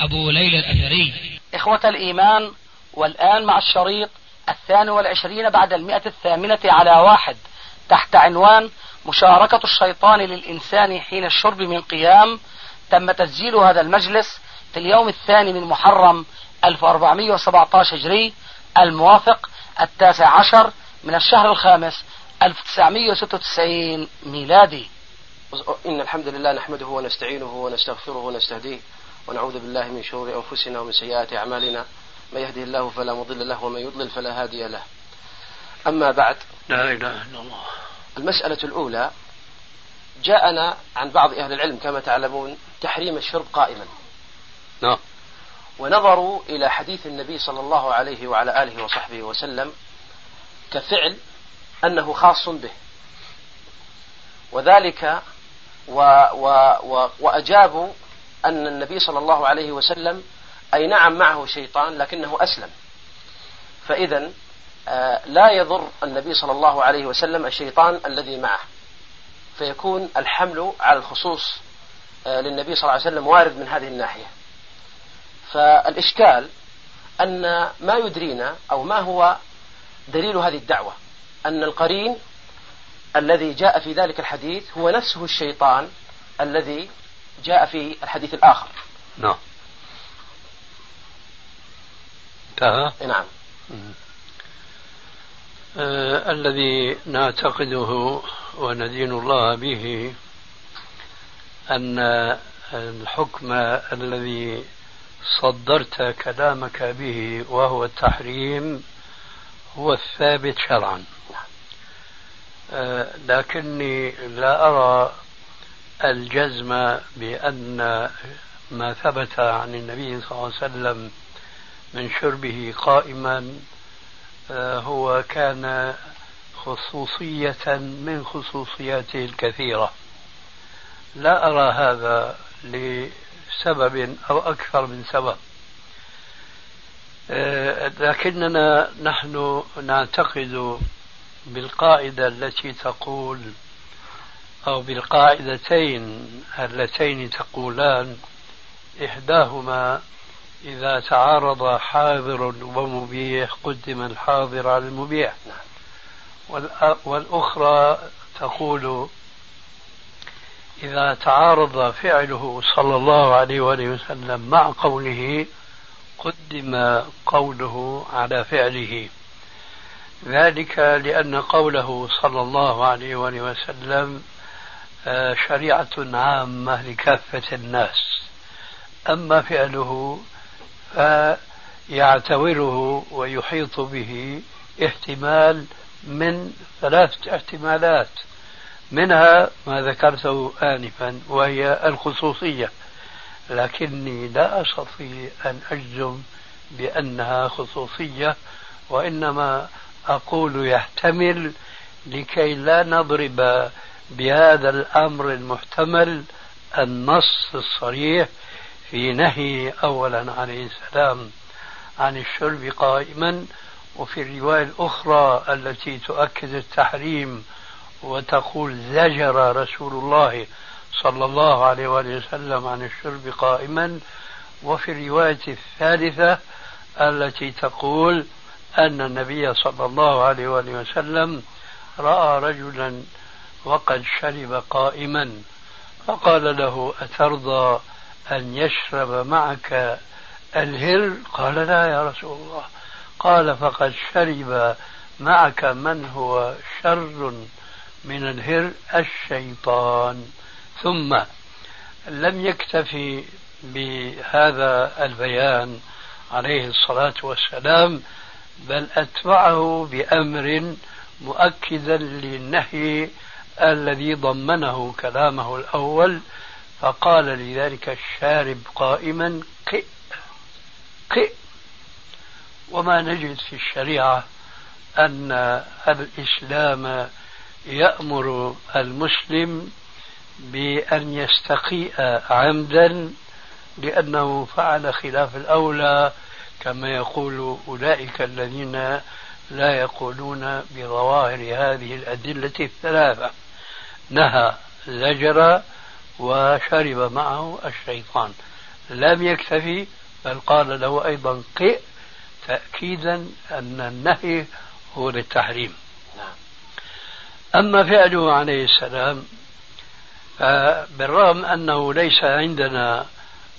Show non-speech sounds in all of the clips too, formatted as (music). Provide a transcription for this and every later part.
أبو ليلى الأثري. إخوة الإيمان والآن مع الشريط الثاني والعشرين بعد المئة الثامنة على واحد تحت عنوان مشاركة الشيطان للإنسان حين الشرب من قيام تم تسجيل هذا المجلس في اليوم الثاني من محرم 1417 هجري الموافق التاسع عشر من الشهر الخامس 1996 ميلادي. إن الحمد لله نحمده ونستعينه ونستغفره ونستهديه. ونعوذ بالله من شرور أنفسنا ومن سيئات أعمالنا. من يهده الله فلا مضل له ومن يضلل فلا هادي له. أما بعد لا إله إلا الله. المسألة الأولى جاءنا عن بعض أهل العلم كما تعلمون تحريم الشرب قائما. نعم. ونظروا إلى حديث النبي صلى الله عليه وعلى آله وصحبه وسلم كفعل أنه خاص به. وذلك و و و وأجابوا أن النبي صلى الله عليه وسلم أي نعم معه شيطان لكنه أسلم. فإذا آه، لا يضر النبي صلى الله عليه وسلم الشيطان الذي معه. فيكون الحمل على الخصوص آه، للنبي صلى الله عليه وسلم وارد من هذه الناحية. فالإشكال أن ما يدرينا أو ما هو دليل هذه الدعوة أن القرين الذي جاء في ذلك الحديث هو نفسه الشيطان الذي جاء في الحديث الآخر. نعم. انتهى؟ نعم. آه الذي نعتقده وندين الله به أن الحكم الذي صدرت كلامك به وهو التحريم هو الثابت شرعا. آه لكني لا أرى الجزم بأن ما ثبت عن النبي صلى الله عليه وسلم من شربه قائما آه، هو كان خصوصية من خصوصياته الكثيرة. لا أرى هذا لسبب أو أكثر من سبب. آه، لكننا نحن نعتقد بالقاعدة التي تقول أو بالقاعدتين اللتين تقولان إحداهما إذا تعارض حاضر ومبيح قدم الحاضر على المبيح. والأخرى تقول إذا تعارض فعله صلى الله عليه وآله وسلم مع قوله قدم قوله على فعله. ذلك لأن قوله صلى الله عليه وآله وسلم شريعة عامة لكافة الناس. أما فعله فيعتبره ويحيط به احتمال من ثلاثة احتمالات. منها ما ذكرته آنفا وهي الخصوصية. لكني لا أستطيع أن أجزم بأنها خصوصية وإنما أقول يحتمل لكي لا نضرب بهذا الأمر المحتمل النص الصريح في نهي أولا عليه السلام عن الشرب قائما وفي الرواية الأخرى التي تؤكد التحريم وتقول زجر رسول الله صلى الله عليه وآله وسلم عن الشرب قائما. وفي الرواية الثالثة التي تقول أن النبي صلى الله عليه وآله وسلم رأى رجلا وقد شرب قائما فقال له أترضى أن يشرب معك الهر قال لا يا رسول الله. قال فقد شرب معك من هو شر من الهر الشيطان. ثم لم يكتفي بهذا البيان عليه الصلاة والسلام بل أتبعه بأمر مؤكدا للنهي الذي ضمنه كلامه الأول فقال لذلك الشارب قائما قئ وما نجد في الشريعة أن الإسلام يأمر المسلم بأن يستقيء عمدا لأنه فعل خلاف الأولى كما يقول أولئك الذين لا يقولون بظواهر هذه الأدلة الثلاثة. نهى زجر وشرب معه الشيطان لم يكتفي بل قال له أيضا قئ تأكيدا أن النهي هو للتحريم نعم. أما فعله عليه السلام بالرغم أنه ليس عندنا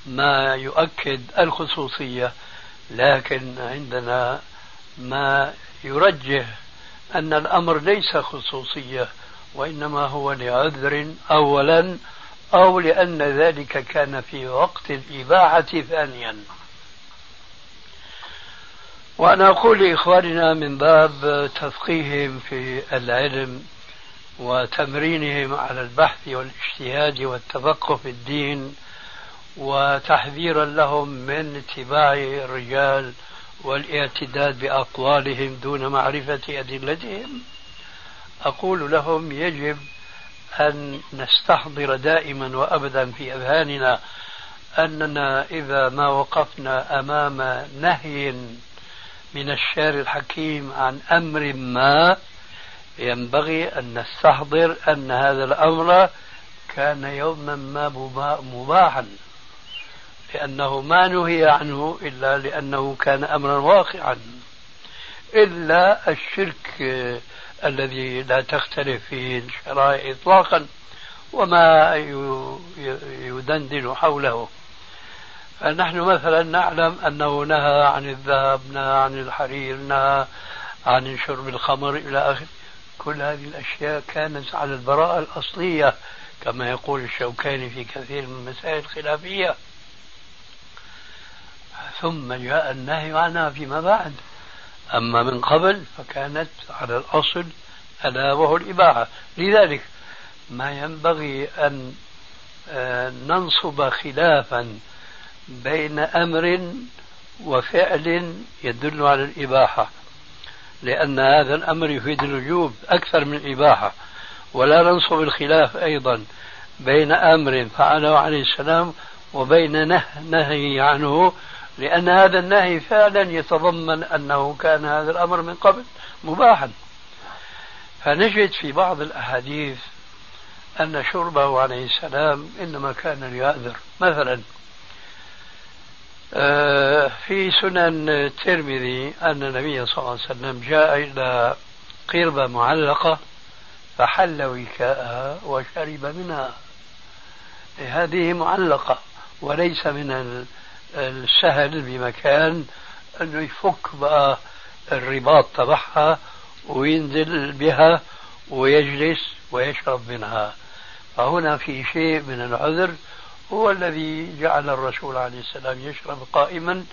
ما يؤكد الخصوصية لكن عندنا ما يرجح أن الأمر ليس خصوصية وإنما هو لعذر أولا أو لأن ذلك كان في وقت الإباحة ثانيا. وأنا أقول لإخواننا من باب تفقيههم في العلم وتمرينهم على البحث والاجتهاد والتفقه في الدين وتحذيرا لهم من اتباع الرجال والاعتداد بأقوالهم دون معرفة أدلتهم. أقول لهم يجب أن نستحضر دائما وأبدا في أذهاننا أننا إذا ما وقفنا أمام نهي من الشارع الحكيم عن أمر ما ينبغي أن نستحضر أن هذا الأمر كان يوما ما مباحا. لأنه ما نهي عنه إلا لأنه كان أمرا واقعا. إلا الشرك الذي لا تختلف فيه الشرائع إطلاقا وما يدندن حوله. فنحن مثلا نعلم أنه نهى عن الذهب نهى عن الحرير نهى عن شرب الخمر إلى آخره. كل هذه الأشياء كانت على البراءة الأصلية كما يقول الشوكاني في كثير من المسائل الخلافية. ثم جاء النهي عنها فيما بعد. أما من قبل فكانت على الأصل ألا وهو الإباحة. لذلك ما ينبغي أن آه، ننصب خلافا بين أمر وفعل يدل على الإباحة لأن هذا الأمر يفيد الوجوب أكثر من الإباحة. ولا ننصب الخلاف أيضا بين أمر فعله عليه السلام وبين نه نهي عنه لأن هذا النهي فعلا يتضمن أنه كان هذا الأمر من قبل مباحا. فنجد في بعض الأحاديث أن شربه عليه السلام إنما كان ليأذر مثلا آه، في سنن الترمذي أن النبي صلى الله عليه وسلم جاء إلى قربة معلقة فحل وكاءها وشرب منها. هذه معلقة وليس من السهل بمكان أنه يفك بقى الرباط تبعها وينزل بها ويجلس ويشرب منها. فهنا في شيء من العذر هو الذي جعل الرسول عليه السلام يشرب قائما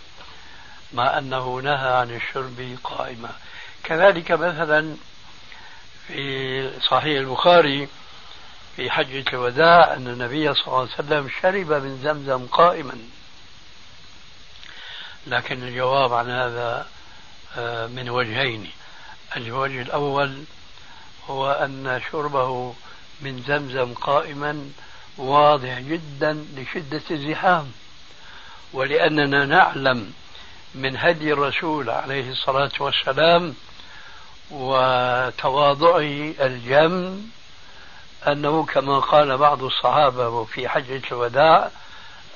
مع أنه نهى عن الشرب قائما. كذلك مثلا في صحيح البخاري في حجة الوداع أن النبي صلى الله عليه وسلم شرب من زمزم قائما. لكن الجواب عن هذا آه، من وجهين. الوجه الأول هو أن شربه من زمزم قائما واضح جدا لشدة الزحام. ولأننا نعلم من هدي الرسول عليه الصلاة والسلام وتواضعه الجم أنه كما قال بعض الصحابة في حجة الوداع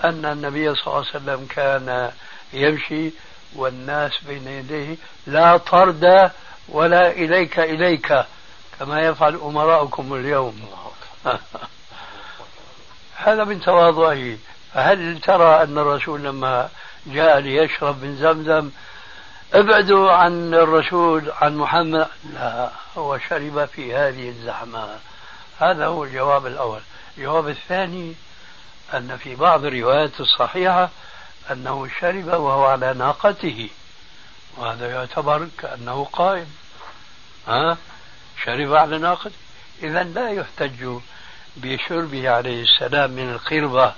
أن النبي صلى الله عليه وسلم كان يمشي والناس بين يديه لا طرد ولا إليك إليك كما يفعل أمراؤكم اليوم. (laughs) هذا من تواضعه. فهل ترى أن الرسول لما جاء ليشرب من زمزم ابعدوا عن الرسول عن محمد؟ لا هو شرب في هذه الزحمة. هذا هو الجواب الأول. الجواب الثاني أن في بعض الروايات الصحيحة أنه شرب وهو على ناقته. وهذا يعتبر كأنه قائم. ها؟ شرب على ناقته. إذا لا يحتج بشربه عليه السلام من القربة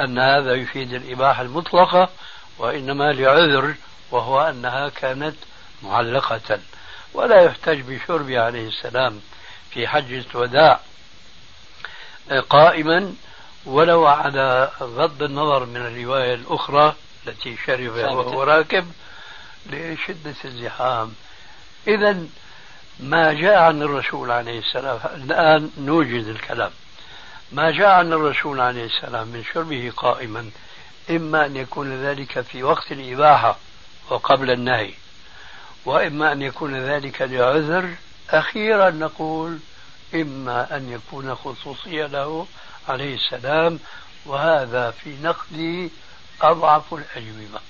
أن هذا يفيد الإباحة المطلقة وإنما لعذر وهو أنها كانت معلقة. ولا يحتج بشرب عليه السلام في حجة الوداع قائما ولو على غض النظر من الرواية الأخرى التي شرب وهو راكب لشدة الزحام. إذا ما جاء عن الرسول عليه السلام الآن نوجد الكلام. ما جاء عن الرسول عليه السلام من شربه قائما إما أن يكون ذلك في وقت الإباحة وقبل النهي وإما أن يكون ذلك لعذر أخيرا نقول إما أن يكون خصوصية له عليه السلام وهذا في نقدي أضعف الأجوبة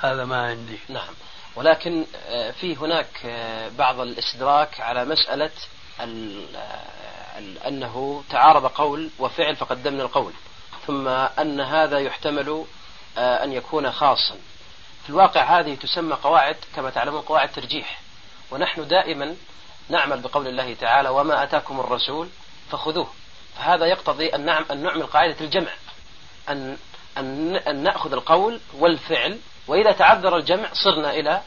هذا ما عندي. نعم. ولكن آه، في هناك آه، بعض الإستدراك على مسألة آه، أنه تعارض قول وفعل فقدمنا القول ثم أن هذا يحتمل أن يكون خاصا. في الواقع هذه تسمى قواعد كما تعلمون قواعد ترجيح ونحن دائما نعمل بقول الله تعالى وما أتاكم الرسول فخذوه. فهذا يقتضي أن نعم أن نعمل قاعدة الجمع. أن أن أن نأخذ القول والفعل وإذا تعذر الجمع صرنا إلى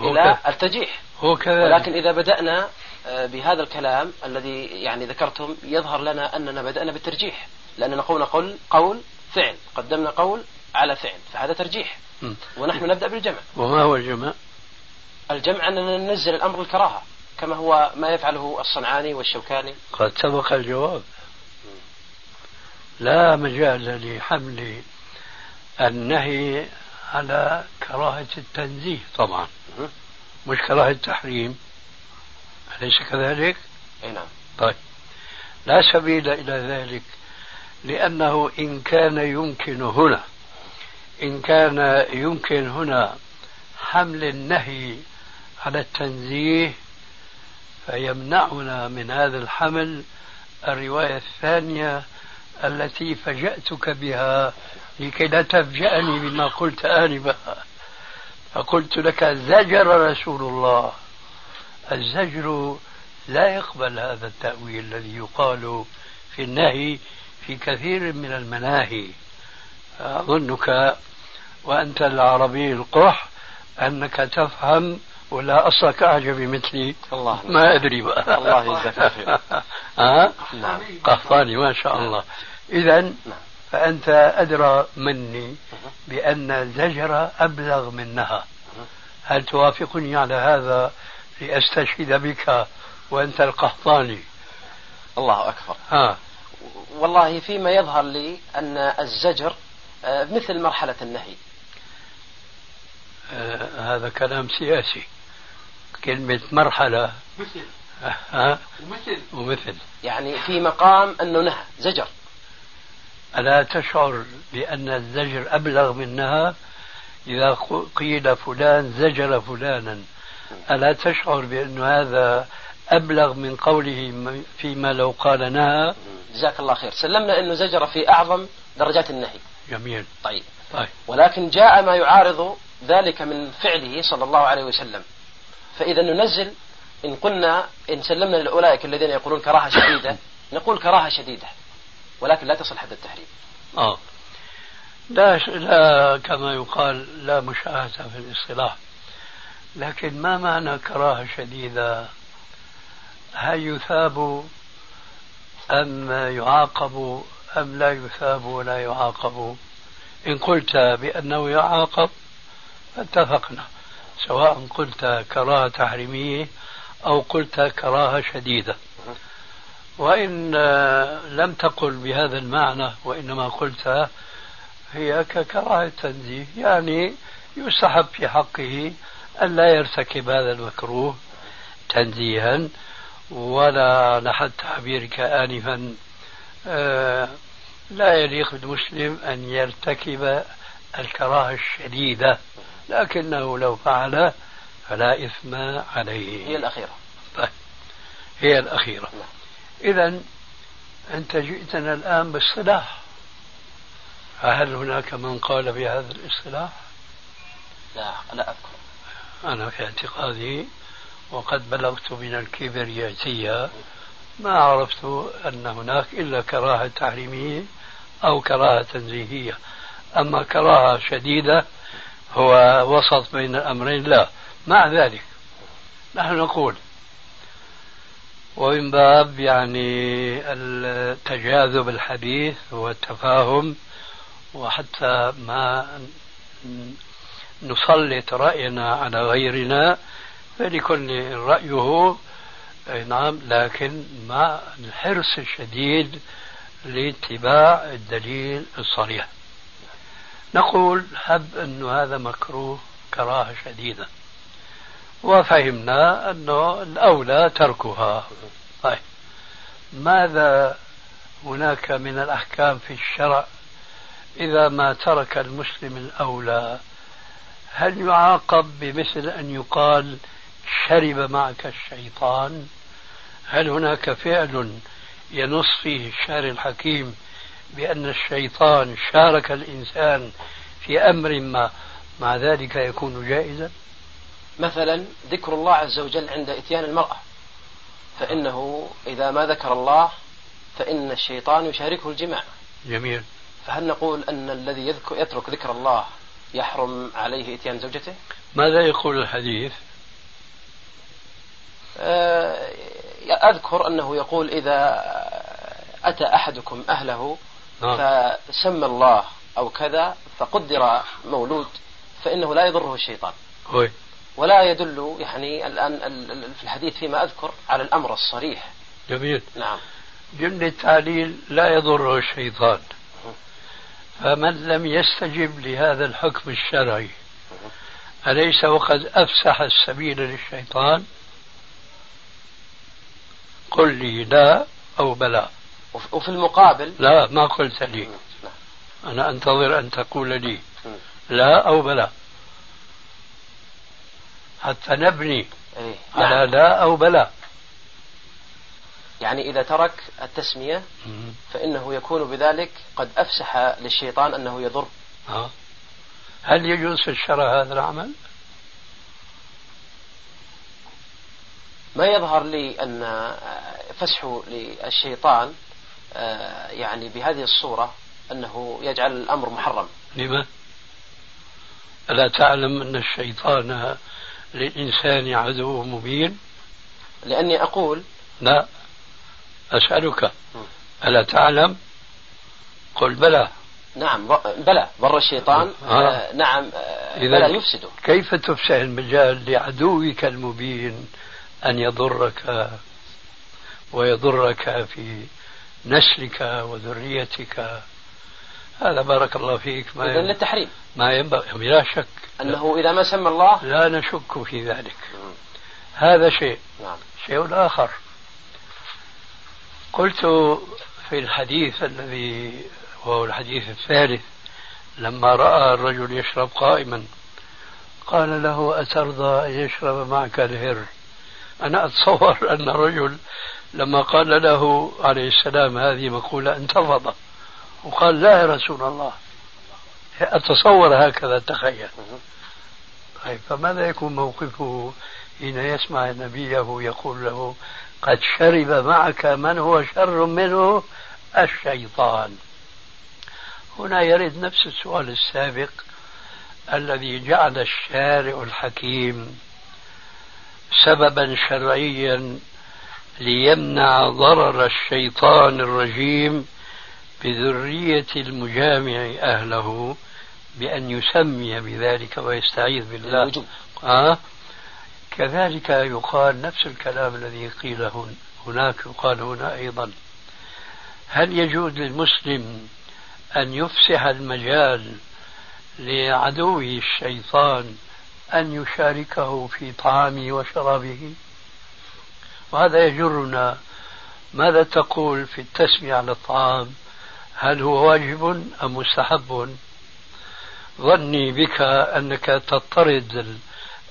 إلى الترجيح هو كذلك ولكن إذا بدأنا آه، بهذا الكلام الذي يعني ذكرتم يظهر لنا أننا بدأنا بالترجيح. لأننا قولنا قول قول فعل. قدمنا قول على فعل. فهذا ترجيح. م. ونحن نبدأ بالجمع. وما هو الجمع؟ الجمع أننا ننزل الأمر الكراهة. كما هو ما يفعله الصنعاني والشوكاني. قد سبق الجواب. لا مجال لحمل النهي على كراهة التنزيه طبعا مش كراهة التحريم. أليس كذلك؟ أي نعم. طيب. لا سبيل إلى ذلك لأنه إن كان يمكن هنا إن كان يمكن هنا حمل النهي على التنزيه فيمنعنا من هذا الحمل. الرواية الثانية التي فجأتك بها لكي لا تفجأني بما قلت آنفا فقلت لك زجر رسول الله. الزجر لا يقبل هذا التأويل الذي يقال في النهي في كثير من المناهي. أظنك وأنت العربي القح أنك تفهم ولا أصلك أعجبي مثلي الله. ما أدري بقى. الله يجزاك خير. (laughs) ها؟ نعم قحطاني ما شاء الله. إذا. فأنت أدرى مني بأن الزجر أبلغ منها. هل توافقني على هذا لأستشهد بك وأنت القحطاني الله أكبر. ها والله فيما يظهر لي أن الزجر آه، مثل مرحلة النهي. آه هذا كلام سياسي. كلمة مرحلة. مثل. ها ومثل. ومثل. يعني في مقام أنه نهى زجر. ألا تشعر بأن الزجر أبلغ منها؟ إذا قيل فلان زجر فلانا. ألا تشعر بأن هذا أبلغ من قوله فيما لو قال نهى؟ جزاك الله خير. سلمنا أنه زجر في أعظم درجات النهي. جميل. طيب. طيب. ولكن جاء ما يعارض ذلك من فعله صلى الله عليه وسلم. فإذا ننزل إن قلنا إن سلمنا لأولئك الذين يقولون كراهة شديدة (coughs) نقول كراهة شديدة ولكن لا تصل حد التحريم آه. لا لا كما يقال لا مشاهدة في الاصطلاح. لكن ما معنى كراهة شديدة؟ هل يثاب أم يعاقب أم لا يثاب ولا يعاقب؟ إن قلت بأنه يعاقب فاتفقنا. سواء قلت كراهة تحريمية أو قلت كراهة شديدة. وإن لم تقل بهذا المعنى وإنما قلت هي ككراهة تنزيه يعني يستحب في حقه أن لا يرتكب هذا المكروه تنزيها ولا لحد تعبيرك آنفا آه، لا يليق بالمسلم أن يرتكب الكراهة الشديدة. لكنه لو فعل فلا إثم عليه. هي الأخيرة. طيب. هي الأخيرة. إذا أنت جئتنا الآن باصطلاح فهل هناك من قال بهذا الاصطلاح؟ لا لا أذكر. أنا في اعتقادي وقد بلغت من الكبرياتية ما عرفت أن هناك إلا كراهة تحريمية أو كراهة تنزيهية. أما كراهة شديدة هو وسط بين الأمرين. لا مع ذلك نحن نقول ومن باب يعني التجاذب الحديث والتفاهم وحتى ما نسلط رأينا على غيرنا فلكل رأيه نعم لكن مع الحرص الشديد لاتباع الدليل الصريح. نقول هب أن هذا مكروه كراهة شديدة. وفهمنا أنه الأولى تركها. طيب. ماذا هناك من الأحكام في الشرع إذا ما ترك المسلم الأولى؟ هل يعاقب بمثل أن يقال شرب معك الشيطان؟ هل هناك فعل ينص فيه الشارع الحكيم بأن الشيطان شارك الإنسان في أمر ما مع ذلك يكون جائزا؟ مثلا ذكر الله عز وجل عند إتيان المرأة فإنه إذا ما ذكر الله فإن الشيطان يشاركه الجماع جميل. فهل نقول أن الذي يذكر يترك ذكر الله يحرم عليه إتيان زوجته؟ ماذا يقول الحديث؟ آه، أذكر أنه يقول إذا أتى أحدكم أهله فسمى الله أو كذا فقدر مولود فإنه لا يضره الشيطان. هوي. ولا يدل يعني الآن في الحديث فيما أذكر على الأمر الصريح. جميل. نعم. جملة التعليل لا يضره الشيطان. فمن لم يستجب لهذا الحكم الشرعي أليس وقد أفسح السبيل للشيطان؟ قل لي لا أو بلى. وفي المقابل لا ما قلت لي. أنا أنتظر أن تقول لي. لا أو بلى حتى نبني إيه؟ على نعم. لا أو بلى يعني إذا ترك التسمية فإنه يكون بذلك قد أفسح للشيطان أنه يضر. آه. هل يجوز في الشرع هذا العمل؟ ما يظهر لي أن فسحه للشيطان يعني بهذه الصورة أنه يجعل الأمر محرم. لما؟ ألا تعلم أن الشيطان للإنسان عدو مبين؟ لأني أقول لا أسألك ألا تعلم؟ قل بلى. نعم بلى ضر الشيطان. آه. آه نعم آه بلى يفسده كيف تفسح المجال لعدوك المبين أن يضرك ويضرك في نسلك وذريتك. هذا بارك الله فيك. ما إذن للتحريم. ما ينبغي بلا شك. أنه إذا ما سمى الله لا نشك في ذلك. هذا شيء. نعم. شيء آخر. قلت في الحديث الذي وهو الحديث الثالث لما رأى الرجل يشرب قائما قال له أترضى أن يشرب معك الهر؟ أنا أتصور أن الرجل لما قال له عليه السلام هذه مقولة انتفض وقال لا يا رسول الله. أتصور هكذا تخيل. طيب فماذا يكون موقفه حين يسمع نبيه يقول له قد شرب معك من هو شر منه الشيطان. هنا يرد نفس السؤال السابق الذي جعل الشارع الحكيم سببا شرعيا ليمنع ضرر الشيطان الرجيم بذرية المجامع أهله بأن يسمي بذلك ويستعيذ بالله. الوجوب. آه؟ كذلك يقال نفس الكلام الذي قيل هناك يقال هنا أيضا. هل يجوز للمسلم أن يفسح المجال لعدوه الشيطان أن يشاركه في طعامه وشرابه؟ وهذا يجرنا؟ ماذا تقول في التسمية على الطعام؟ هل هو واجب أم مستحب؟ ظني بك أنك تضطرد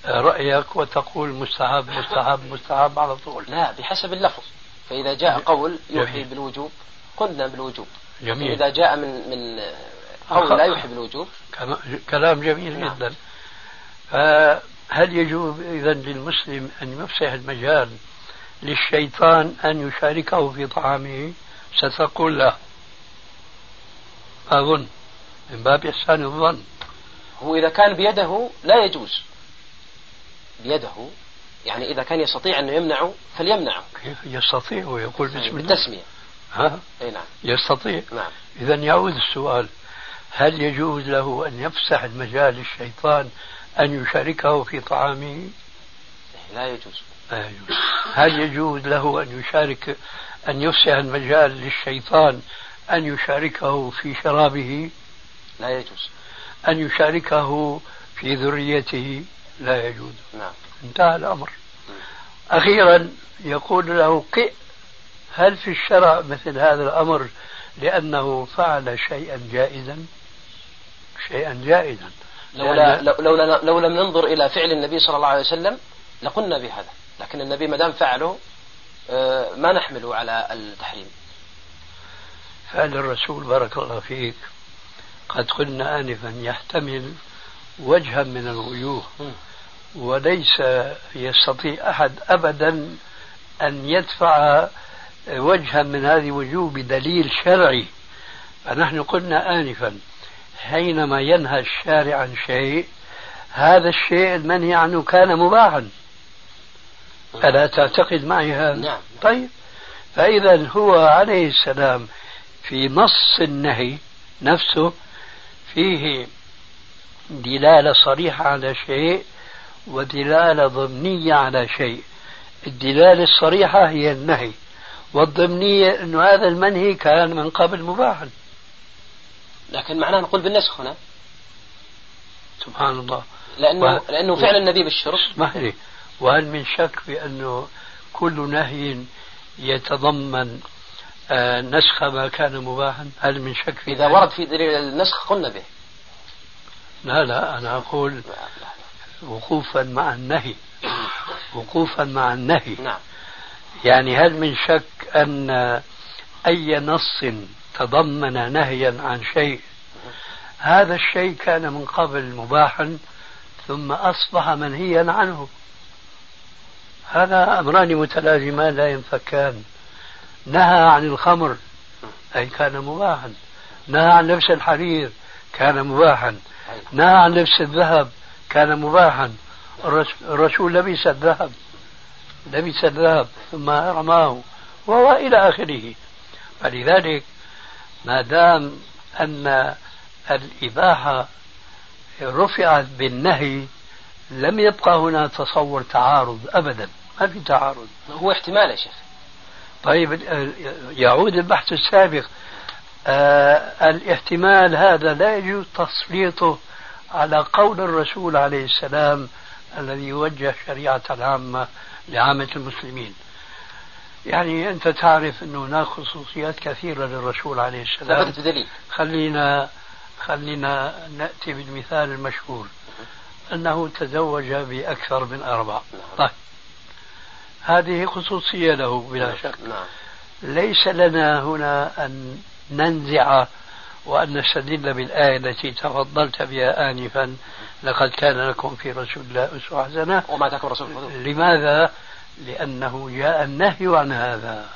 رأيك وتقول مستحب مستحب مستحب على طول. لا بحسب اللفظ. فإذا جاء قول يوحي جميل. بالوجوب قلنا بالوجوب. جميل. إذا جاء من من قول لا يوحي بالوجوب. كلام جميل نعم. جدا. فهل يجوز إذا للمسلم أن يفسح المجال للشيطان أن يشاركه في طعامه ستقول لا. أظن من باب إحسان الظن. هو إذا كان بيده لا يجوز. بيده يعني إذا كان يستطيع أنه يمنعه فليمنعه. كيف يستطيع؟ ويقول بسم الله. بالتسمية. ها؟ أي نعم. يستطيع. نعم. إذا يعود السؤال هل يجوز له أن يفسح المجال للشيطان أن يشاركه في طعامه؟ لا يجوز. لا يجوز هل يجوز له أن يشارك أن يفسح المجال للشيطان أن يشاركه في شرابه؟ لا يجوز. أن يشاركه في ذريته؟ لا يجوز. نعم. انتهى الأمر. أخيرا يقول له قئ هل في الشرع مثل هذا الأمر لأنه فعل شيئا جائزا؟ شيئا جائزا. لولا لو, لو, لو لم ننظر إلى فعل النبي صلى الله عليه وسلم لقلنا بهذا. لكن النبي ما دام فعله آه، ما نحمله على التحريم. فعل الرسول بارك الله فيك. قد قلنا آنفا يحتمل وجها من الوجوه وليس يستطيع أحد أبدا أن يدفع وجها من هذه الوجوه بدليل شرعي. فنحن قلنا آنفا حينما ينهى الشارع عن شيء هذا الشيء المنهي عنه كان مباحا. ألا تعتقد معي هذا؟ نعم. طيب. فإذا هو عليه السلام في نص النهي نفسه فيه دلالة صريحة على شيء ودلالة ضمنية على شيء. الدلالة الصريحة هي النهي والضمنية أنه هذا المنهي كان من قبل مباحا. لكن معناه نقول بالنسخ هنا. سبحان الله. لأنه, و... لأنه فعل النبي بالشرب اسمح لي وهل من شك بأنه كل نهي يتضمن آه نسخ ما كان مباحا؟ هل من شك في إذا ورد في دليل النسخ قلنا به. لا لا أنا أقول وقوفا مع النهي. وقوفا مع النهي. نعم. يعني هل من شك أن أي نص تضمن نهيا عن شيء؟ هذا الشيء كان من قبل مباحا ثم أصبح منهيا عنه. هذا أمران متلازمان لا ينفكان. نهى عن الخمر أي كان مباحا. نهى عن لبس الحرير كان مباحا. نهى عن لبس الذهب كان مباحا. الرسول لبس الذهب لبس الذهب ثم رماه وهو إلى آخره. فلذلك ما دام أن الإباحة رفعت بالنهي لم يبقى هنا تصور تعارض أبدا. ما في تعارض. هو احتمال يا شيخ. طيب يعود البحث السابق. آه الاحتمال هذا لا يجوز تسليطه على قول الرسول عليه السلام الذي يوجه شريعة العامة لعامة المسلمين. يعني أنت تعرف أنه هناك خصوصيات كثيرة للرسول عليه السلام. بدليل. خلينا خلينا نأتي بالمثال المشهور. أنه تزوج بأكثر من أربع. طيب. هذه خصوصية له بلا شك. نعم. ليس لنا هنا أن ننزع وأن نستدل بالآية التي تفضلت بها آنفا لقد كان لكم في رسول الله أسوة حسنة. وما أتاكم رسول لماذا؟ لأنه جاء النهي عن هذا.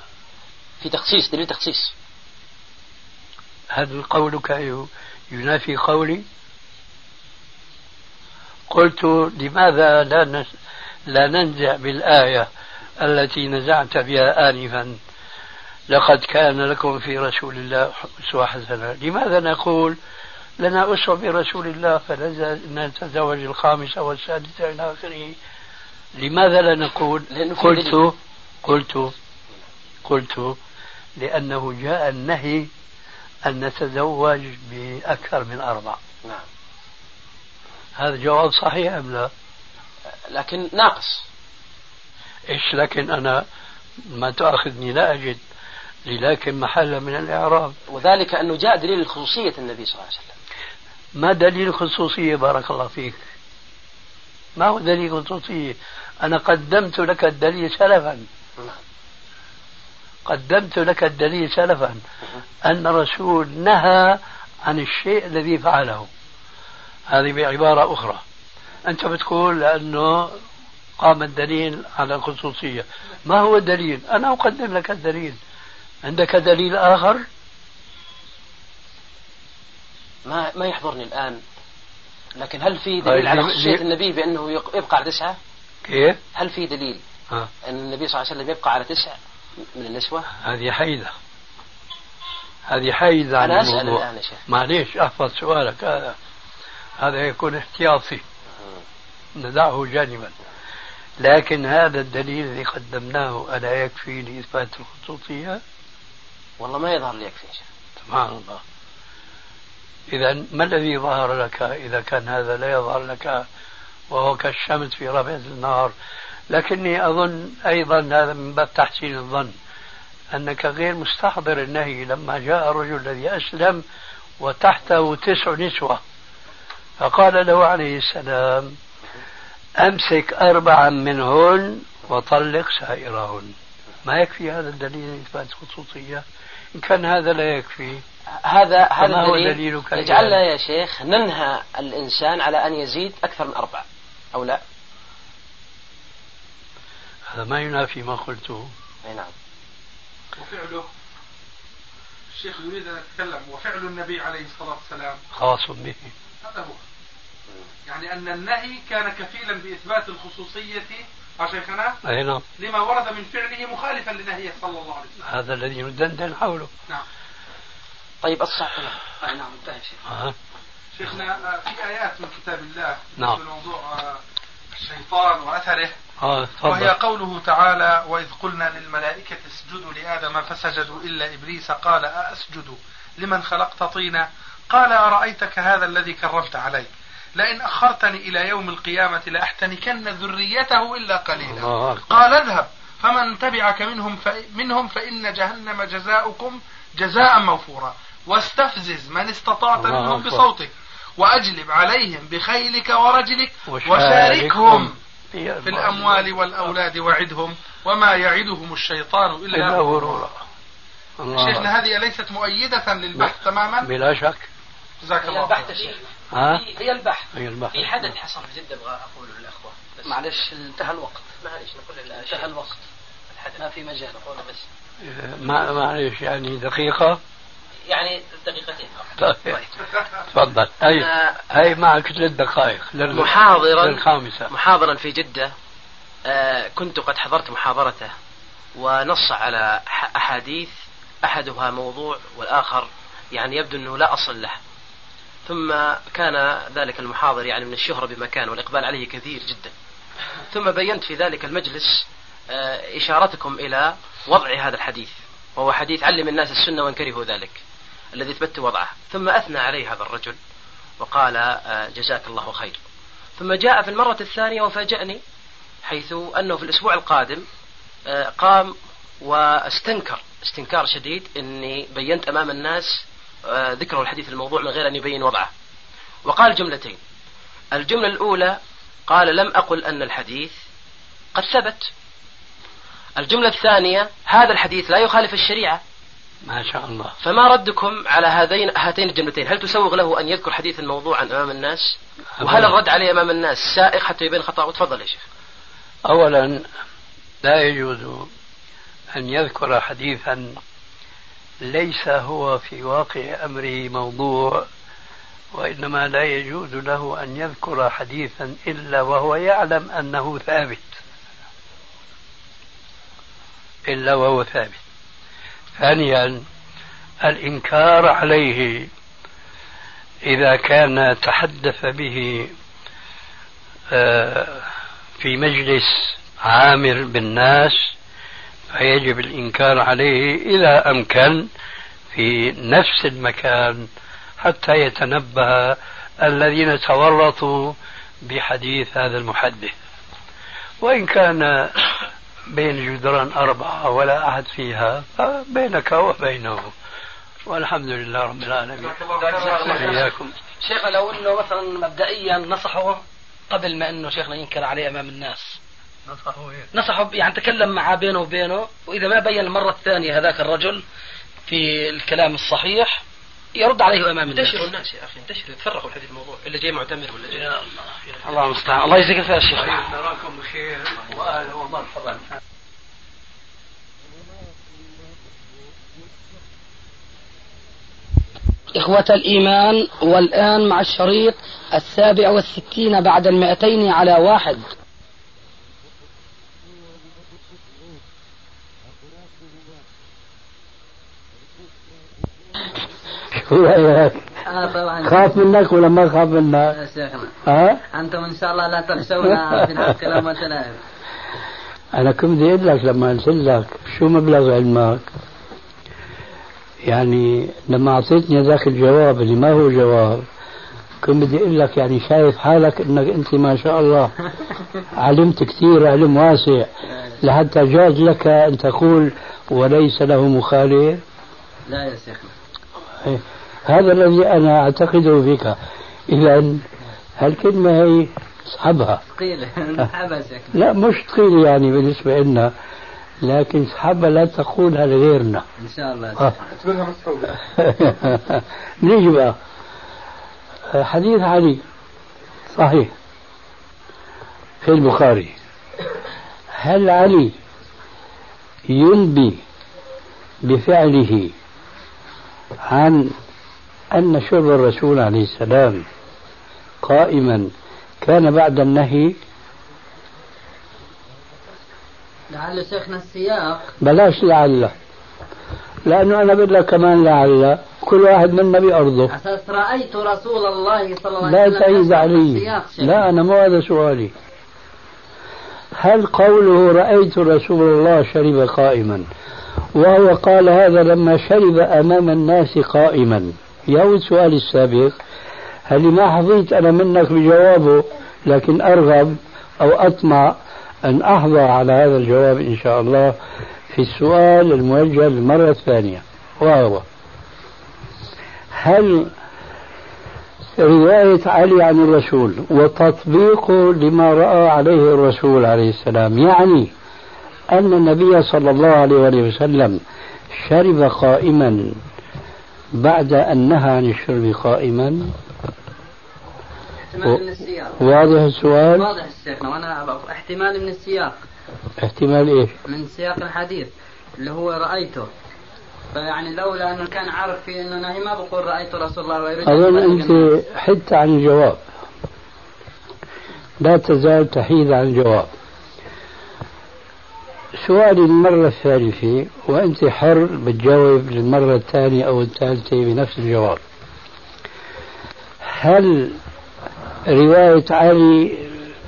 في تخصيص دليل تخصيص. هل قولك ينافي قولي؟ قلت لماذا لا لا ننزع بالآية؟ التي نزعت بها آنفا لقد كان لكم في رسول الله أسوة حسنة. لماذا نقول لنا أسوة برسول الله فنتزوج الخامسة والسادسة إلى آخره؟ لماذا لا نقول؟ قلت قلت قلت لأنه جاء النهي أن نتزوج بأكثر من أربع. نعم. هذا جواب صحيح أم لا؟ لكن ناقص. إيش لكن أنا ما تأخذني لا أجد لكن محل من الإعراب. وذلك أنه جاء دليل خصوصية النبي صلى الله عليه وسلم. ما دليل خصوصية بارك الله فيك. ما هو دليل خصوصية أنا قدمت لك الدليل سلفا. قدمت لك الدليل سلفا. أن الرسول نهى عن الشيء الذي فعله. هذه بعبارة أخرى. أنت بتقول أنه قام الدليل على الخصوصية. ما هو الدليل؟ أنا أقدم لك الدليل. عندك دليل آخر؟ ما ما يحضرني الآن. لكن هل في دليل على خصوصية النبي بأنه يبقى على تسعة؟ كيف؟ هل في دليل آه. أن النبي صلى الله عليه وسلم يبقى على تسعة من النسوة؟ هذه حيدة هذه حيدة عن الموضوع. الآن معليش أحفظ سؤالك. هذا هذا يكون احتياطي. ندعه جانبا. لكن هذا الدليل الذي قدمناه ألا يكفي لإثبات الخصوصية؟ والله ما يظهر لي يكفي سبحان الله. إذا ما الذي ظهر لك إذا كان هذا لا يظهر لك وهو كالشمس في ربع النهار؟ لكني أظن أيضا هذا من باب تحسين الظن أنك غير مستحضر النهي لما جاء الرجل الذي أسلم وتحته تسع نسوة. فقال له عليه السلام أمسك أربعا منهن وطلق سائرهن. ما يكفي هذا الدليل لإثبات خصوصية إن كان هذا لا يكفي. هذا هذا هو الدليل دليلك يجعلنا؟ يا شيخ ننهى الإنسان على أن يزيد أكثر من أربعة أو لا؟ هذا ما ينافي ما قلته. أي نعم. وفعله الشيخ يريد أن يتكلم وفعل النبي عليه الصلاة والسلام. خاص به. هذا هو. يعني أن النهي كان كفيلا بإثبات الخصوصية يا شيخنا؟ أي نعم. لما ورد من فعله مخالفا لنهيه صلى الله عليه وسلم. هذا الذي ندندن حوله. نعم. طيب الصح أي نعم انتهى شيخ. آه. شيخنا آه، في آيات من كتاب الله نعم. في موضوع آه، الشيطان وأثره. آه وهي قوله تعالى وإذ قلنا للملائكة اسجدوا لآدم فسجدوا إلا إبليس قال أأسجد لمن خلقت طينا؟ قال أرأيتك هذا الذي كرمت علي؟ لئن أخرتني إلى يوم القيامة لأحتنكن ذريته إلا قليلا. قال اذهب فمن تبعك منهم. منهم فإن جهنم جزاؤكم جزاء موفورا واستفزز من استطعت منهم. بصوتك وأجلب عليهم بخيلك ورجلك وشاركهم في الأموال والأولاد وعدهم وما يعدهم الشيطان إلا غرورا شيخنا هذه ليست مؤيدة للبحث تماما بلا شك جزاك الله البحث خير يا شيخ. ها؟ هي البحث. هي البحث. في حدث حصل في جدة أبغى أقوله للأخوة. بس معلش انتهى الوقت. معلش نقول انتهى الوقت. الحدث. ما في مجال. نقوله بس. ما معلش يعني دقيقة؟ يعني دقيقتين. فقط. (laughs) طيب. تفضل. هي أنا هي معك ثلاث دقائق محاضرا للخامسة. محاضرا في جدة آه، كنت قد حضرت محاضرته ونص على ح- أحاديث أحدها موضوع والآخر يعني يبدو أنه لا أصل له. ثم كان ذلك المحاضر يعني من الشهرة بمكان والإقبال عليه كثير جدا. ثم بينت في ذلك المجلس آه، إشارتكم إلى وضع هذا الحديث وهو حديث علم الناس السنة وإن كرهوا ذلك الذي اثبت وضعه. ثم أثنى عليه هذا الرجل وقال آه، جزاك الله خير. ثم جاء في المرة الثانية وفاجأني حيث أنه في الأسبوع القادم آه، قام واستنكر استنكار شديد أني بينت أمام الناس ذكره الحديث الموضوع من غير أن يبين وضعه. وقال جملتين. الجملة الأولى قال لم أقل أن الحديث قد ثبت. الجملة الثانية هذا الحديث لا يخالف الشريعة. ما شاء الله. فما ردكم على هذين هاتين الجملتين؟ هل تسوغ له أن يذكر حديث الموضوع أمام الناس؟ وهل الرد عليه أمام الناس سائغ حتى يبين خطأه؟ تفضل يا شيخ. أولا لا يجوز أن يذكر حديثا ليس هو في واقع أمره موضوع وإنما لا يجوز له أن يذكر حديثا إلا وهو يعلم أنه ثابت. إلا وهو ثابت. ثانيا الإنكار عليه إذا كان تحدث به آه، في مجلس عامر بالناس فيجب الإنكار عليه إذا أمكن في نفس المكان حتى يتنبه الذين تورطوا بحديث هذا المحدث. وإن كان بين جدران أربعة ولا أحد فيها فبينك وبينه. والحمد لله رب العالمين. إياكم شيخ لو إنه مثلا مبدئيا نصحه قبل ما إنه شيخنا ينكر عليه أمام الناس. نصحه يعني تكلم معه بينه وبينه وإذا ما بين المرة الثانية هذاك الرجل في الكلام الصحيح يرد عليه أمام الناس. انتشروا الناس يا أخي انتشروا تفرقوا الحديث الموضوع اللي جاي معتمر ولا جاي. الله المستعان. الله يجزيك الخير يا شيخ. نراكم بخير. وأهلا ومرحبا إخوة الإيمان والآن مع الشريط السابع والستين بعد المئتين على واحد. آه طبعا خاف منك ولا ما خاف منك؟ يا شيخنا ها؟ أنتم إن شاء الله لا تخشونا في الحق لما تنام أنا كنت بدي أقول لك لما قلت لك شو مبلغ علمك؟ يعني لما أعطيتني ذاك الجواب اللي ما هو جواب كنت بدي أقول لك يعني شايف حالك إنك أنت ما شاء الله علمت كثير علم واسع لحتى جاز لك أن تقول وليس له مخالف لا يا شيخنا إيه. هذا الذي أنا أعتقده فيك. اذا هالكلمه هي اسحبها ثقيلة (laughs) لا مش ثقيله يعني بالنسبة لنا لكن اسحبها لا تقولها لغيرنا. إن شاء الله. شيخنا. (laughs) نيجي بقى. حديث علي. صحيح. في البخاري. هل علي ينبي بفعله عن أن شرب الرسول عليه السلام قائما كان بعد النهي لعل شيخنا السياق. بلاش لعل. لأنه أنا بقول لك كمان لعل. كل واحد منا بأرضه أساس رأيت رسول الله صلى الله عليه لا وسلم تعيد يشرب علي. لا أنا مو هذا سؤالي. هل قوله رأيت رسول الله شرب قائما؟ وهو قال هذا لما شرب أمام الناس قائما. يعود سؤالي السابق. هل ما حظيت أنا منك بجوابه لكن أرغب أو أطمع أن أحظى على هذا الجواب إن شاء الله في السؤال الموجه للمرة الثانية. وهو هل رواية علي عن الرسول وتطبيقه لما رأى عليه الرسول عليه السلام يعني أن النبي صلى الله عليه وسلم شرب قائما؟ بعد أن نهى عن الشرب قائما. احتمال من السياق. واضح السؤال؟ واضح شيخنا وأنا بقول احتمال من السياق. احتمال إيش؟ من سياق الحديث اللي هو رأيته. فيعني لولا أنه كان عارف في أنه نهي ما بقول رأيت رسول الله ويريد أنت الناس. حدت عن الجواب لا تزال تحيد عن الجواب سؤالي المرة الثالثة وأنت حر بتجاوب للمرة الثانية أو الثالثة بنفس الجواب. هل رواية علي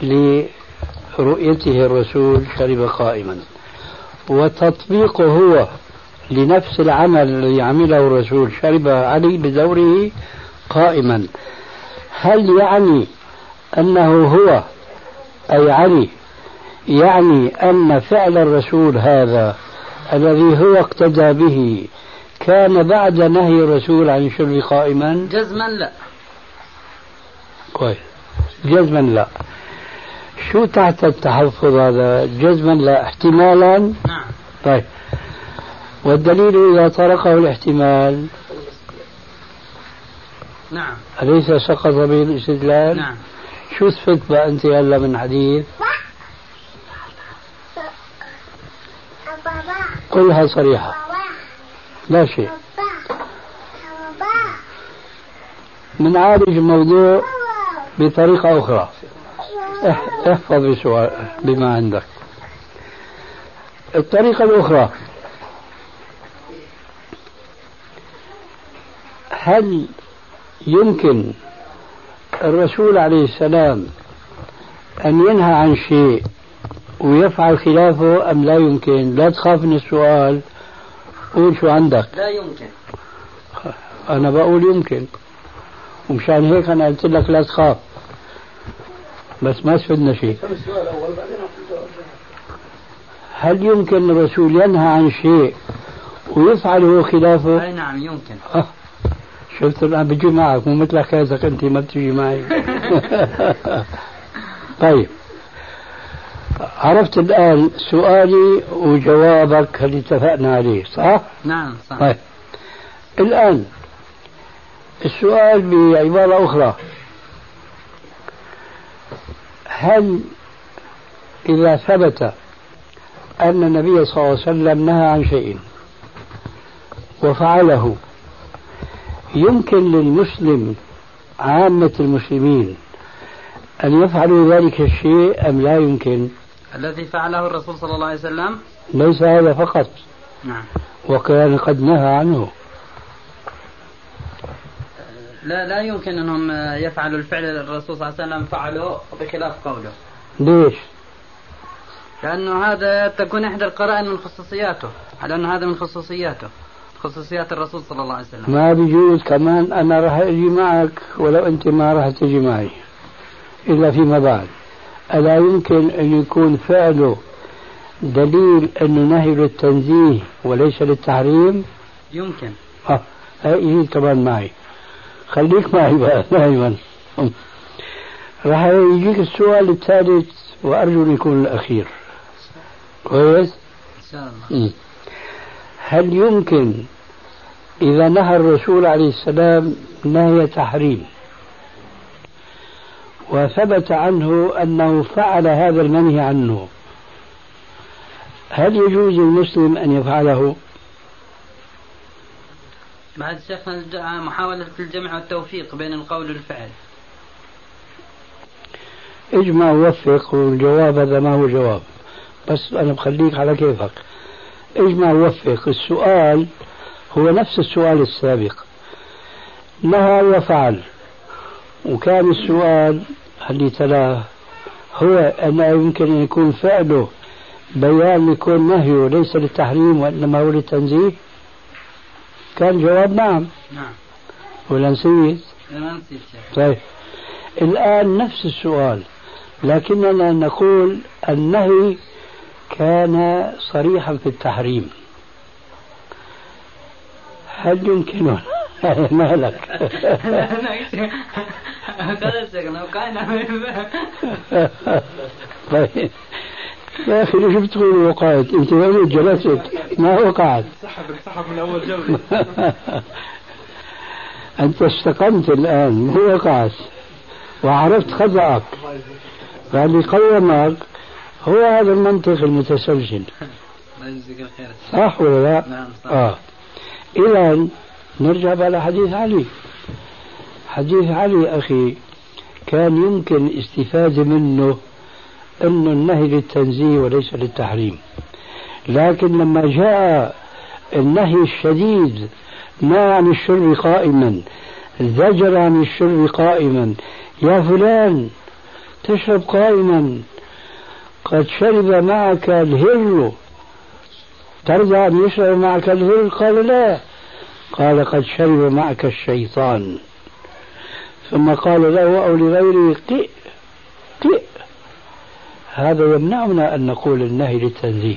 لرؤيته الرسول شرب قائما؟ وتطبيقه هو لنفس العمل الذي عمله الرسول شرب علي بدوره قائما. هل يعني أنه هو أي علي يعني أن فعل الرسول هذا الذي هو اقتدى به كان بعد نهي الرسول عن الشرب قائما؟ جزما لا. كويس. جزما لا. شو تحت التحفظ هذا؟ جزما لا. احتمالا؟ نعم. طيب. والدليل إذا طرقه الاحتمال؟ نعم. أليس سقط به الاستدلال؟ نعم. شو بقى أنت هلا من حديث؟ قلها صريحة. لا شيء. بنعالج الموضوع بطريقة أخرى. اح- احفظ بما عندك. الطريقة الأخرى. هل يمكن الرسول عليه السلام أن ينهى عن شيء ويفعل خلافه أم لا يمكن؟ لا تخاف من السؤال. قول شو عندك. لا يمكن. أنا بقول يمكن. ومشان هيك أنا قلت لك لا تخاف. بس ما استفدنا شيء. هل يمكن الرسول ينهى عن شيء ويفعل هو خلافه؟ أي نعم يمكن. آه. شفت الآن بجي معك مو مثل حكايتك أنت ما بتجي معي. (laughs) طيب. عرفت الآن سؤالي وجوابك اللي اتفقنا عليه صح؟ نعم صح. طيب. الآن السؤال بعبارة أخرى. هل إذا ثبت أن النبي صلى الله عليه وسلم نهى عن شيء وفعله يمكن للمسلم عامة المسلمين أن يفعلوا ذلك الشيء أم لا يمكن؟ الذي فعله الرسول صلى الله عليه وسلم؟ ليس هذا فقط. نعم. وكان قد نهى عنه. لا لا يمكن أنهم يفعلوا الفعل الرسول صلى الله عليه وسلم فعله بخلاف قوله. ليش؟ لأنه هذا تكون إحدى القرائن من خصوصياته. على انه هذا من خصوصياته. خصوصيات الرسول صلى الله عليه وسلم. ما بيجوز كمان أنا راح أجي معك ولو أنت ما راح تجي معي. إلا فيما بعد ألا يمكن أن يكون فعله دليل أنه نهي للتنزيه وليس للتحريم؟ يمكن. آه هي كمان معي. خليك معي بقى (laughs) دائما راح يجيك السؤال الثالث وأرجو أن يكون الأخير. كويس؟ إن شاء الله. هل يمكن إذا نهى الرسول عليه السلام نهي تحريم؟ وثبت عنه أنه فعل هذا المنهي عنه. هل يجوز للمسلم أن يفعله؟ بعد شيخنا محاولة الجمع والتوفيق بين القول والفعل. اجمع ووفق والجواب هذا ما هو جواب. بس أنا بخليك على كيفك. اجمع ووفق. السؤال هو نفس السؤال السابق. نهى وفعل وكان السؤال اللي تلاه هو أنه يمكن أن يكون فعله بيان يكون نهيه ليس للتحريم وإنما هو للتنزيه كان جواب نعم. نعم. ولا نسيت؟ طيب. الآن نفس السؤال لكننا نقول النهي كان صريحا في التحريم. هل يمكن (laughs) مالك (laughs) طيب يا أخي ليش بتقول وقعت؟ انت وين جلست؟ ما وقعت انسحب انسحب من اول جوله أنت استقمت الآن مو وقعت وعرفت خطأك فاللي قومك هو هذا المنطق المتسلسل صح ولا لا؟ نعم صح آه اذا نرجع بقى لحديث علي حديث علي أخي كان يمكن استفاده منه انه النهي للتنزيه وليس للتحريم. لكن لما جاء النهي الشديد نهى عن الشر قائما زجر عن الشر قائما يا فلان تشرب قائما قد شرب معك الهر ترضى أن يشرب معك الهر؟ قال لا. قال قد شرب معك الشيطان. ثم قال له أو لغيره قئ قئ. هذا يمنعنا أن نقول النهي للتنزيه.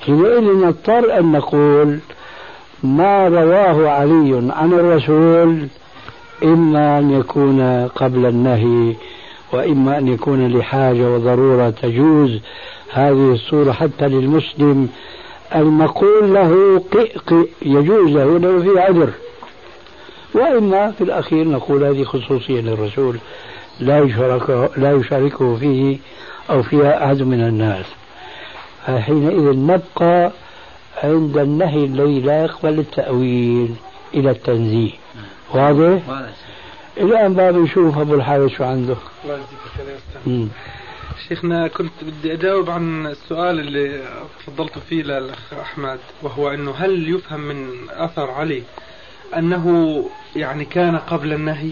حينئذ نضطر أن نقول ما رواه علي عن الرسول إما أن يكون قبل النهي وإما أن يكون لحاجة وضرورة تجوز. هذه الصورة حتى للمسلم المقول له قئ قئ يجوز له لو في عذر. وإما في الأخير نقول هذه خصوصية للرسول لا يشاركه, لا يشاركه فيه أو فيها أحد من الناس. فحينئذ نبقى عند النهي الذي لا يقبل التأويل إلى التنزيه. واضح؟ واضح. الآن بقى بنشوف أبو الحارث شو عنده. الله. شيخنا كنت بدي أجاوب عن السؤال اللي تفضلت فيه للأخ أحمد وهو إنه هل يفهم من أثر علي أنه يعني كان قبل النهي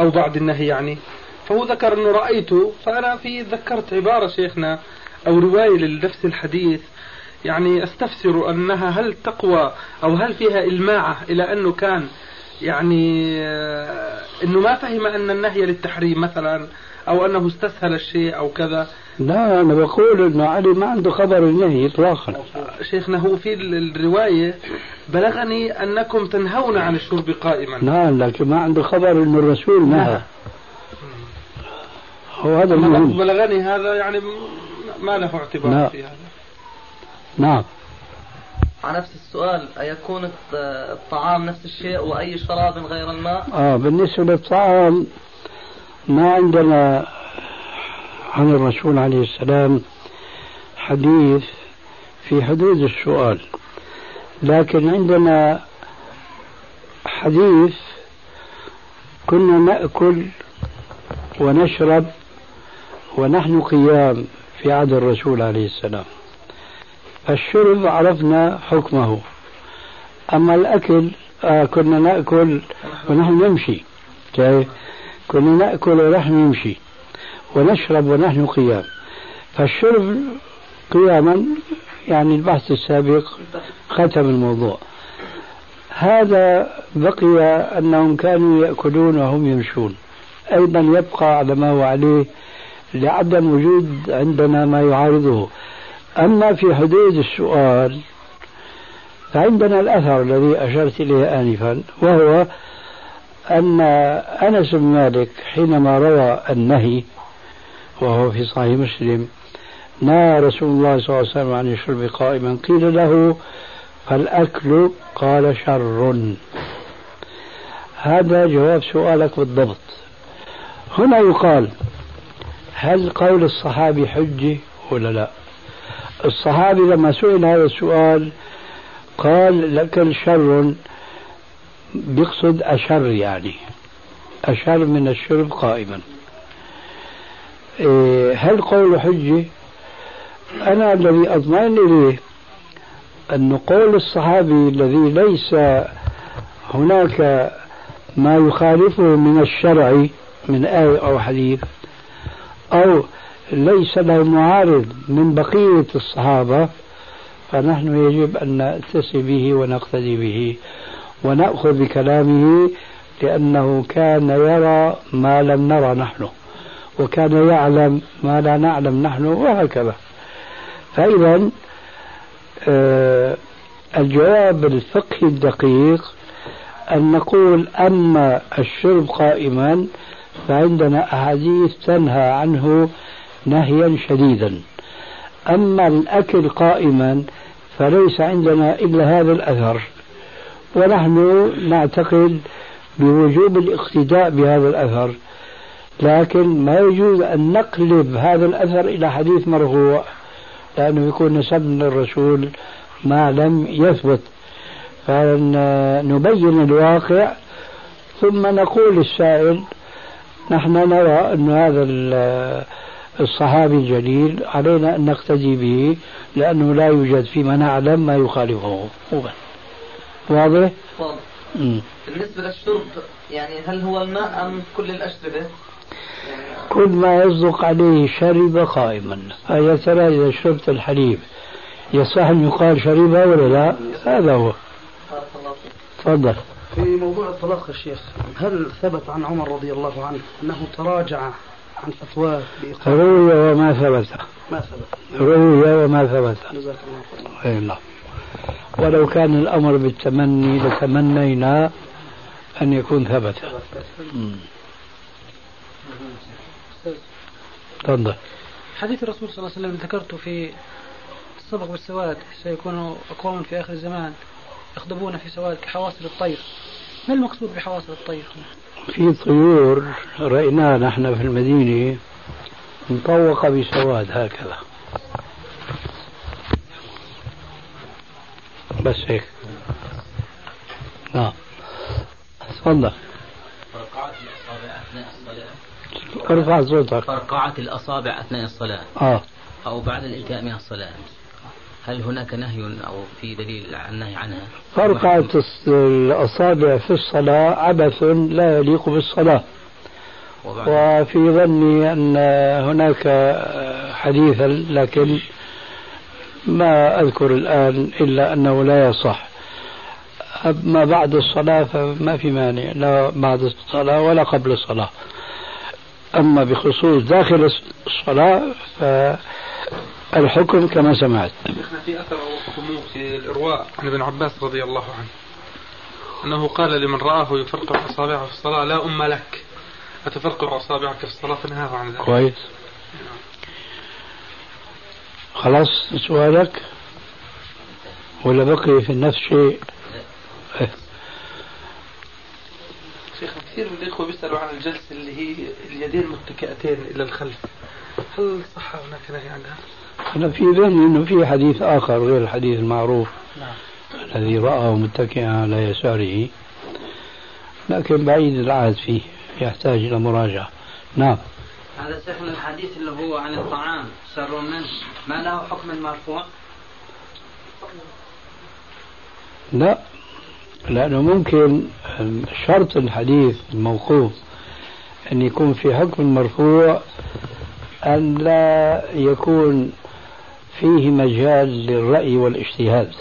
أو بعد النهي يعني. فهو ذكر أنه رايته فأنا في ذكرت عبارة شيخنا أو رواية لنفس الحديث. يعني أستفسر أنها هل تقوى أو هل فيها الماعه إلى أنه كان يعني آه، أنه ما فهم أن النهي للتحريم مثلا أو أنه استسهل الشيء أو كذا. لا أنا بقول إنه علي ما عنده خبر النهي إطلاقا. شيخنا هو في ال- الرواية بلغني أنكم تنهون عن الشرب قائما. نعم لكن ما عنده خبر إنه الرسول نهى. هو هذا المهم. بلغني هذا يعني ما له اعتبار لا. في هذا. نعم. على نفس السؤال أيكون الط- الطعام نفس الشيء وأي شراب غير الماء؟ آه بالنسبة للطعام ما عندنا عن الرسول عليه السلام حديث في حدود السؤال. لكن عندنا حديث كنا نأكل ونشرب ونحن قيام في عهد الرسول عليه السلام. الشرب عرفنا حكمه. أما الأكل آه كنا نأكل ونحن نمشي؟ كنا نأكل ونحن نمشي. ونشرب ونحن قيام. فالشرب قياما يعني البحث السابق ختم الموضوع. هذا بقي أنهم كانوا يأكلون وهم يمشون. أيضا يبقى على ما هو عليه لعدم وجود عندنا ما يعارضه. أما في حدود السؤال فعندنا الأثر الذي أشرت إليه آنفا وهو أن أنس بن مالك حينما روى النهي وهو في صحيح مسلم. نهى رسول الله صلى الله عليه وسلم عن الشرب قائما. قيل له فالأكل قال شر. هذا جواب سؤالك بالضبط. هنا يقال هل قول الصحابي حجة ولا لا؟ الصحابي لما سئل هذا السؤال قال الأكل شر بيقصد أشر يعني. أشر من الشرب قائما. هل قول حجة أنا الذي أطمئن إليه أن قول الصحابي الذي ليس هناك ما يخالفه من الشرع من آية أو حديث أو ليس له معارض من بقية الصحابة فنحن يجب أن نأتسي به ونقتدي به ونأخذ بكلامه لأنه كان يرى ما لم نرى نحن. وكان يعلم ما لا نعلم نحن وهكذا. فإذا آه الجواب الفقهي الدقيق أن نقول أما الشرب قائما فعندنا أحاديث تنهى عنه نهيا شديدا. أما الأكل قائما فليس عندنا إلا هذا الأثر. ونحن نعتقد بوجوب الاقتداء بهذا الأثر. لكن ما يجوز أن نقلب هذا الأثر إلى حديث مرفوع لأنه يكون نسبنا للرسول ما لم يثبت فنبين الواقع ثم نقول للسائل نحن نرى أن هذا الصحابي الجليل علينا أن نقتدي به لأنه لا يوجد فيما نعلم ما يخالفه واضح؟ واضح بالنسبة للشرب يعني هل هو الماء أم كل الأشربة؟ كل ما يصدق عليه شرب قائما. فيا ترى إذا شربت الحليب. يصح أن يقال شربها ولا لا؟ هذا هو. تفضل. في موضوع الطلاق يا شيخ هل ثبت عن عمر رضي الله عنه أنه تراجع عن فتواه روي وما ثبت. ما ثبت. روي وما ثبت. جزاك الله خير إي نعم. ولو كان الأمر بالتمني لتمنينا أن يكون ثبت. تفضل. حديث الرسول صلى الله عليه وسلم ذكرته في السبق بالسواد سيكون أقوام في آخر الزمان يخضبون في سواد كحواصل الطير. ما المقصود بحواصل الطير؟ في طيور رأيناها نحن في المدينة مطوقة بسواد هكذا. بس هيك. نعم. تفضل. ارفع صوتك فرقعة الأصابع أثناء الصلاة. آه. أو بعد الانتهاء من الصلاة. هل هناك نهي أو في دليل عن النهي عنها؟ فرقعة الأصابع في الصلاة عبث لا يليق بالصلاة. وفي ظني أن هناك حديثا لكن ما أذكر الآن إلا أنه لا يصح. ما بعد الصلاة فما في مانع لا بعد الصلاة ولا قبل الصلاة. أما بخصوص داخل الصلاة فالحكم كما سمعت. في أثر في الإرواء عن ابن عباس رضي الله عنه. أنه قال لمن رآه يفرقع أصابعه في الصلاة لا أم لك. أتفرقع أصابعك في الصلاة؟ فنهاه عن ذلك. كويس. خلاص سؤالك؟ ولا بقي في النفس شيء. شيخ كثير من الإخوة بيسألوا عن الجلسة اللي هي اليدين متكئتين إلى الخلف. هل صح هناك نهي عنها؟ أنا في ذهني أنه في حديث آخر غير الحديث المعروف نعم. الذي رآه متكئا على يساره. لكن بعيد العهد فيه يحتاج إلى مراجعة. نعم. هذا شيخنا الحديث اللي هو عن الطعام شر منه ما له حكم المرفوع؟ لا. لأنه ممكن شرط الحديث الموقوف أن يكون في حكم المرفوع أن لا يكون فيه مجال للرأي والاجتهاد.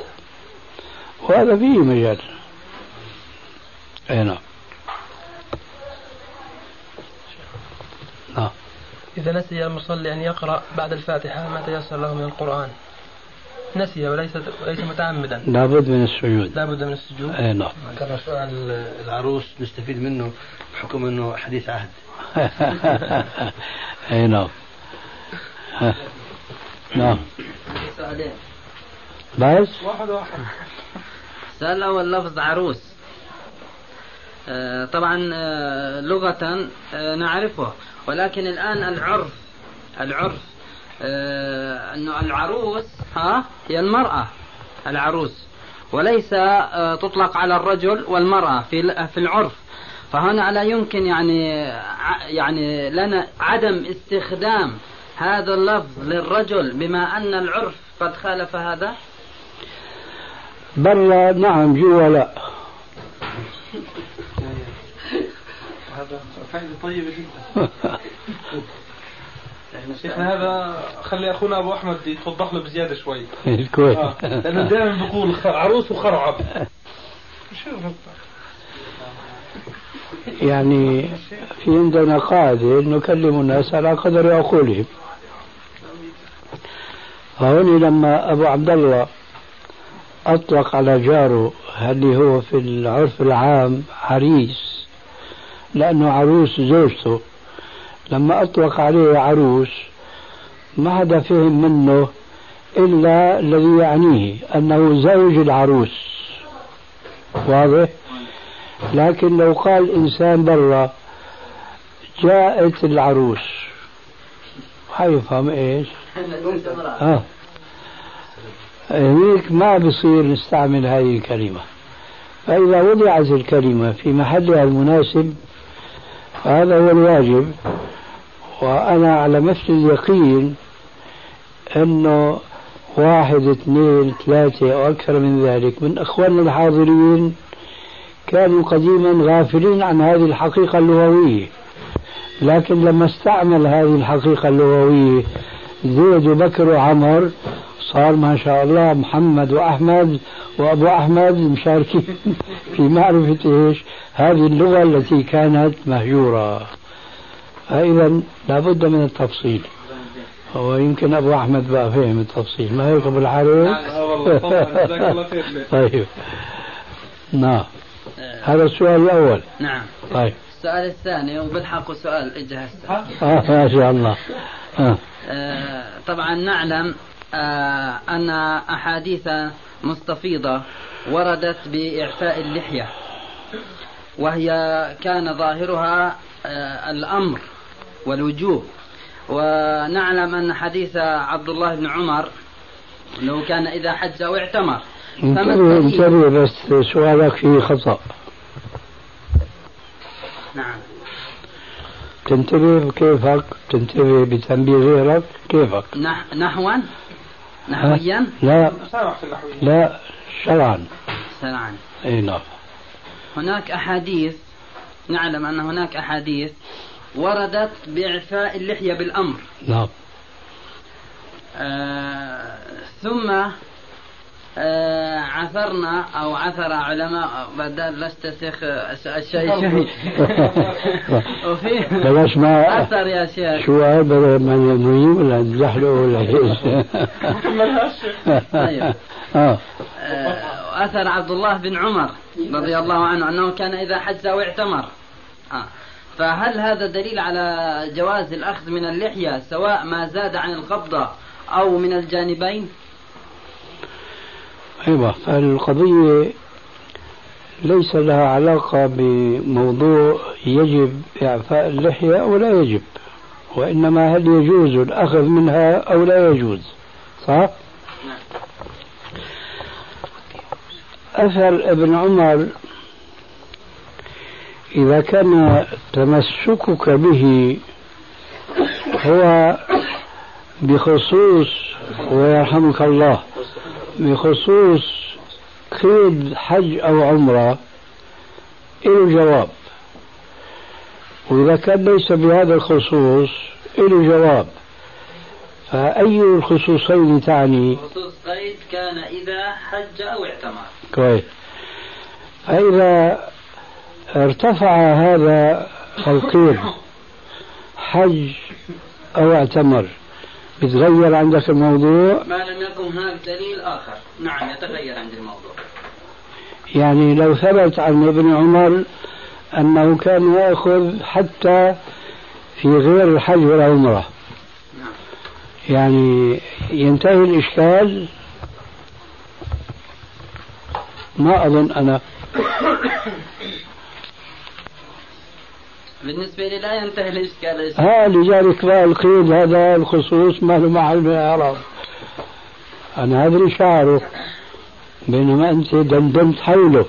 وهذا فيه مجال. أي نعم. نعم. إذا نسي المصلي أن يقرأ بعد الفاتحة ما تيسر له من القرآن. نسي وليس وليس متعمدا. لابد من السجود. لابد من السجود. أي نعم. كان سؤال العروس نستفيد منه بحكم إنه حديث عهد. (laughs) أي نعم. نعم. سؤالين بس؟ واحد واحد السؤال الأول لفظ عروس. آه، طبعا آه، لغة آه، نعرفه ولكن الآن العرف العرف أنه العروس ها؟ هي المرأة العروس. وليس تطلق على الرجل والمرأة في في العرف. فهنا لا يمكن يعني يعني لنا عدم استخدام هذا اللفظ للرجل بما أن العرف قد خالف هذا؟ برا نعم جوا لا. (laughs) هذا فائدة طيبة جدا. (laughs) شيخنا هذا خلي أخونا أبو أحمد يتوضح له بزيادة شوي. (laughs) كويس آه. لأنه دائما بقول عروس وخرعب. يعني في عندنا قاعدة نكلم الناس على قدر عقولهم. فهون لما أبو عبد الله أطلق على جاره اللي هو في العرف العام عريس لأنه عروس زوجته. لما أطلق عليه عروس ما حدا فهم منه إلا الذي يعنيه أنه زوج العروس. واضح؟ لكن لو قال إنسان برا جاءت العروس. حيفهم إيش؟ آه. هيك ما بصير نستعمل هذه الكلمة. فإذا وضعت الكلمة في محلها المناسب فهذا هو الواجب. وأنا على مثل اليقين أنه واحد اثنين ثلاثة أو أكثر من ذلك. من أخواننا الحاضرين كانوا قديما غافلين عن هذه الحقيقة اللغوية. لكن لما استعمل هذه الحقيقة اللغوية زيد وبكر وعمر صار ما شاء الله محمد وأحمد وأبو أحمد مشاركين (laughs) في معرفة إيش؟ هذه اللغة التي كانت مهجورة. فإذا لابد من التفصيل. هو يمكن أبو أحمد بقى فهم التفصيل. ما هيك أبو الحارث؟ (laughs) طيب. نعم. هذا السؤال الأول. نعم. طيب. السؤال الثاني وبالحق سؤال اجى هسه آه ما شاء الله. آه. آه طبعا نعلم آه أن أحاديث مستفيضة وردت بإعفاء اللحية وهي كان ظاهرها آه الأمر والوجوب ونعلم أن حديث عبد الله بن عمر أنه كان إذا حج أو اعتمر انتبه بس سؤالك فيه خطأ. نعم. تنتبه بكيفك تنتبه بتنبيه غيرك؟ كيفك؟ نح... نحوا نحويا؟ لا. لا شرعا. شرعا. إي نعم. هناك أحاديث نعلم أن هناك أحاديث وردت بإعفاء اللحية بالأمر. نعم. آه ثم آه عثرنا أو عثر علماء بدل لست شيخ الشيء شيء (laughs) وفي بلاش ما اثر يا شيخ. شو هذا؟ من يمني ولا نزحله ولا إيش؟ طيب. (laughs) آه. اثر عبد الله بن عمر رضي الله عنه أنه كان إذا حج أو اعتمر. آه. فهل هذا دليل على جواز الأخذ من اللحية سواء ما زاد عن القبضة أو من الجانبين؟ أيوه فالقضية ليس لها علاقة بموضوع يجب إعفاء اللحية أو لا يجب وإنما هل يجوز الأخذ منها أو لا يجوز صح؟ أثر ابن عمر إذا كان تمسكك به هو بخصوص ويرحمك الله بخصوص قيد حج أو عمرة له جواب وإذا كان ليس بهذا الخصوص له جواب فأي الخصوصين تعني؟ خصوص قيد كان إذا حج أو اعتمر. كويس. فإذا ارتفع هذا القيد حج أو اعتمر. بتغير عندك الموضوع؟ ما لم يكن هناك دليل آخر. نعم يتغير عند الموضوع. يعني لو ثبت عن ابن عمر أنه كان يأخذ حتى في غير الحج والعمرة نعم. يعني ينتهي الإشكال؟ ما أظن أنا. بالنسبة لي لا ينتهي الإشكال. ها لذلك بقى القيد هذا الخصوص ما له محل من الإعراب. أنا اللي شعره بينما أنت دندنت حوله.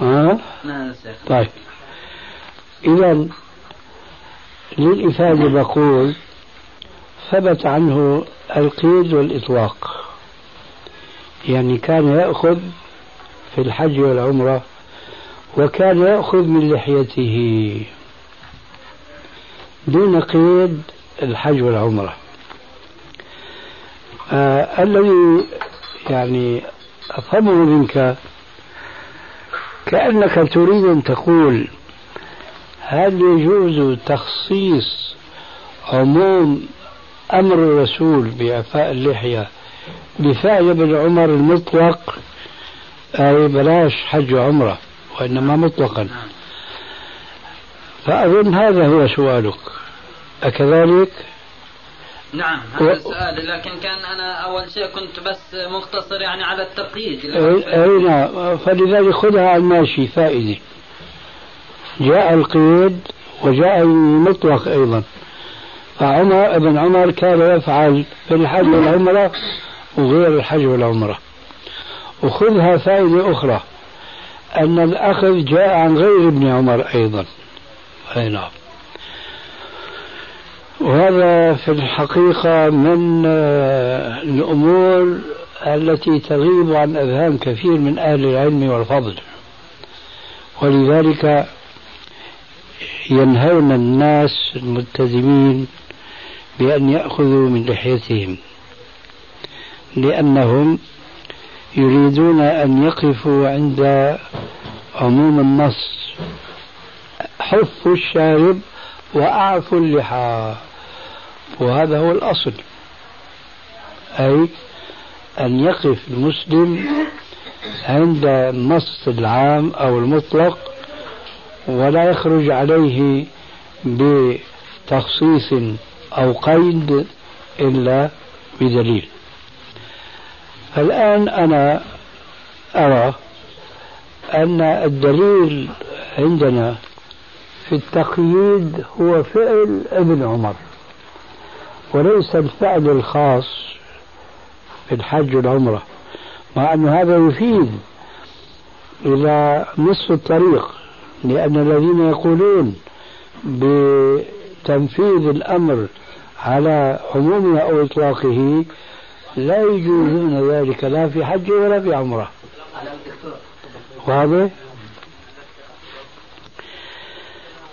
ها؟ نعم طيب. إذا للإفادة بقول ثبت عنه القيد والإطلاق. يعني كان يأخذ في الحج والعمرة وكان يأخذ من لحيته دون قيد الحج والعمرة. آه الذي يعني أفهمه منك كأنك تريد أن تقول هل يجوز تخصيص عموم أمر الرسول بإعفاء اللحية بفعل ابن عمر المطلق أي بلاش حج وعمرة؟ وإنما مطلقا. فأظن هذا هو سؤالك. أكذلك؟ نعم هذا و... السؤال لكن كان أنا أول شيء كنت بس مقتصر يعني على التقييد أي نعم. فلذلك خذها على الماشي فائدة. جاء القيد وجاء المطلق أيضا. فعمر ابن عمر كان يفعل في الحج والعمرة وغير الحج والعمرة. وخذها فائدة أخرى. أن الأخذ جاء عن غير ابن عمر أيضا. أي نعم. وهذا في الحقيقة من آه، الأمور التي تغيب عن أذهان كثير من أهل العلم والفضل. ولذلك ينهون الناس الملتزمين بأن يأخذوا من لحيتهم لأنهم يريدون أن يقفوا عند عموم النص. حفوا الشارب وأعفوا اللحى. وهذا هو الأصل. أي أن يقف المسلم عند النص العام أو المطلق ولا يخرج عليه بتخصيص أو قيد إلا بدليل. الآن أنا أرى أن الدليل عندنا في التقييد هو فعل ابن عمر وليس الفعل الخاص في الحج والعمرة مع أن هذا يفيد إلى نصف الطريق لأن الذين يقولون بتنفيذ الأمر على عمومه أو إطلاقه لا يجوزون ذلك لا في حج ولا في عمرة. واضح؟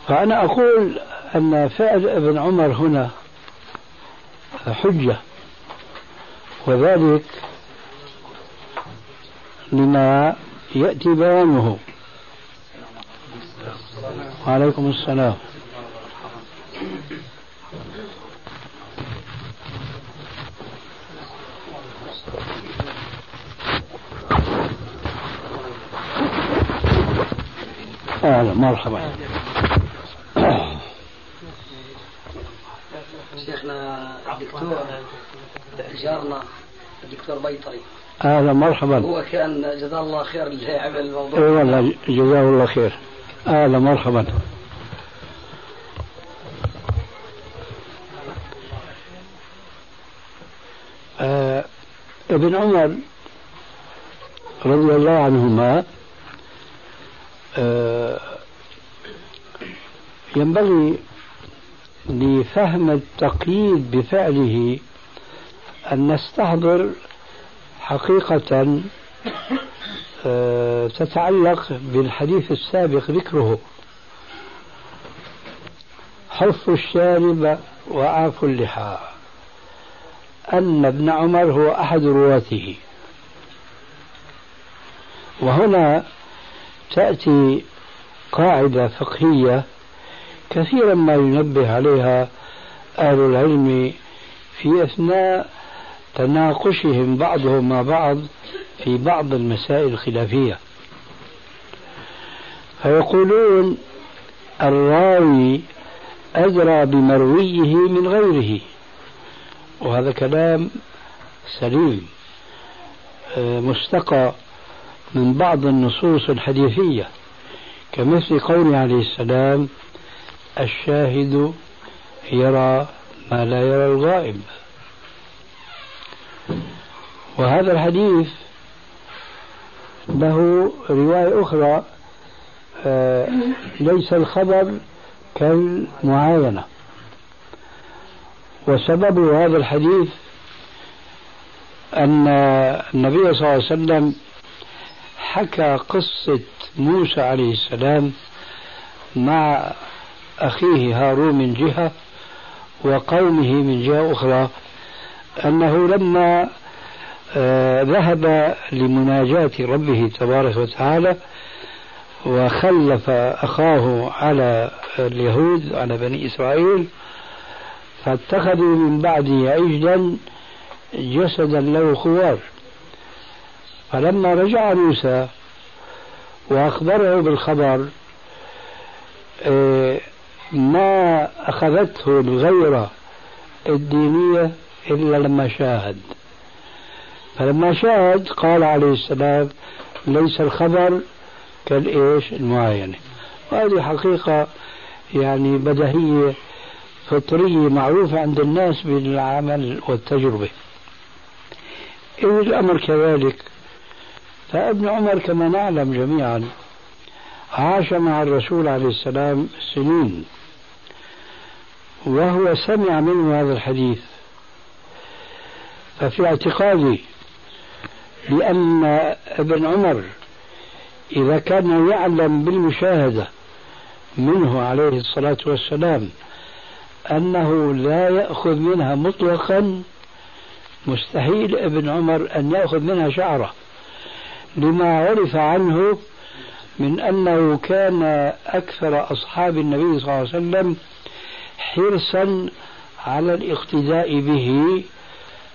فأنا أقول أن فعل ابن عمر هنا حجة. وذلك لما يأتي بيانه. وعليكم السلام. أهلا مرحبا شيخنا الدكتور جارنا الدكتور بيطري. أهلا مرحبا. هو كأن جزاه الله خير اللي عمل الموضوع. إي والله جزاه الله خير. أهلا مرحبا. آه ابن عمر رضي الله عنهما آه ينبغي لفهم التقييد بفعله أن نستحضر حقيقة آه، تتعلق بالحديث السابق ذكره. حف الشارب وعاف اللحى. أن ابن عمر هو أحد رواته. وهنا تأتي قاعدة فقهية كثيرا ما ينبه عليها أهل العلم في أثناء تناقشهم بعضهم مع بعض في بعض المسائل الخلافية. فيقولون الراوي أدرى بمرويه من غيره وهذا كلام سليم آه، مستقى من بعض النصوص الحديثية كمثل قوله عليه السلام الشاهد يرى ما لا يرى الغائب. وهذا الحديث له رواية أخرى آه، ليس الخبر كالمعاينة. وسبب هذا الحديث أن النبي صلى الله عليه وسلم حكى قصة موسى عليه السلام مع أخيه هارون من جهة وقومه من جهة أخرى أنه لما آه، ذهب لمناجاة ربه تبارك وتعالى وخلف أخاه على اليهود على بني إسرائيل فاتخذوا من بعده عجلا جسدا له خوار. فلما رجع موسى وأخبره بالخبر آه، ما أخذته الغيرة الدينية إلا لما شاهد. فلما شاهد قال عليه السلام ليس الخبر كالإيش المعاينة وهذه حقيقة يعني بديهية فطرية معروفة عند الناس بالعمل والتجربة. إذ الأمر كذلك. فابن عمر كما نعلم جميعا عاش مع الرسول عليه السلام سنين. وهو سمع منه هذا الحديث. ففي اعتقادي بأن ابن عمر إذا كان يعلم بالمشاهدة منه عليه الصلاة والسلام أنه لا يأخذ منها مطلقا مستحيل ابن عمر أن يأخذ منها شعرة. لما عرف عنه من أنه كان أكثر أصحاب النبي صلى الله عليه وسلم حرصا على الاقتداء به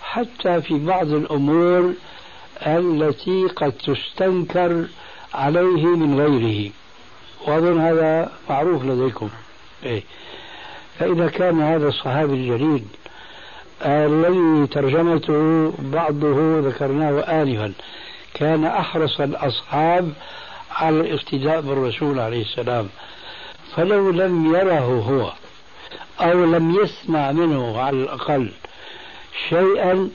حتى في بعض الأمور التي قد تستنكر عليه من غيره وأظن هذا معروف لديكم إيه. فإذا كان هذا الصحابي الجليل الذي ترجمته بعضه ذكرناه آنفا كان أحرص الأصحاب على الاقتداء بالرسول عليه السلام فلو لم يره هو أو لم يسمع منه على الأقل شيئا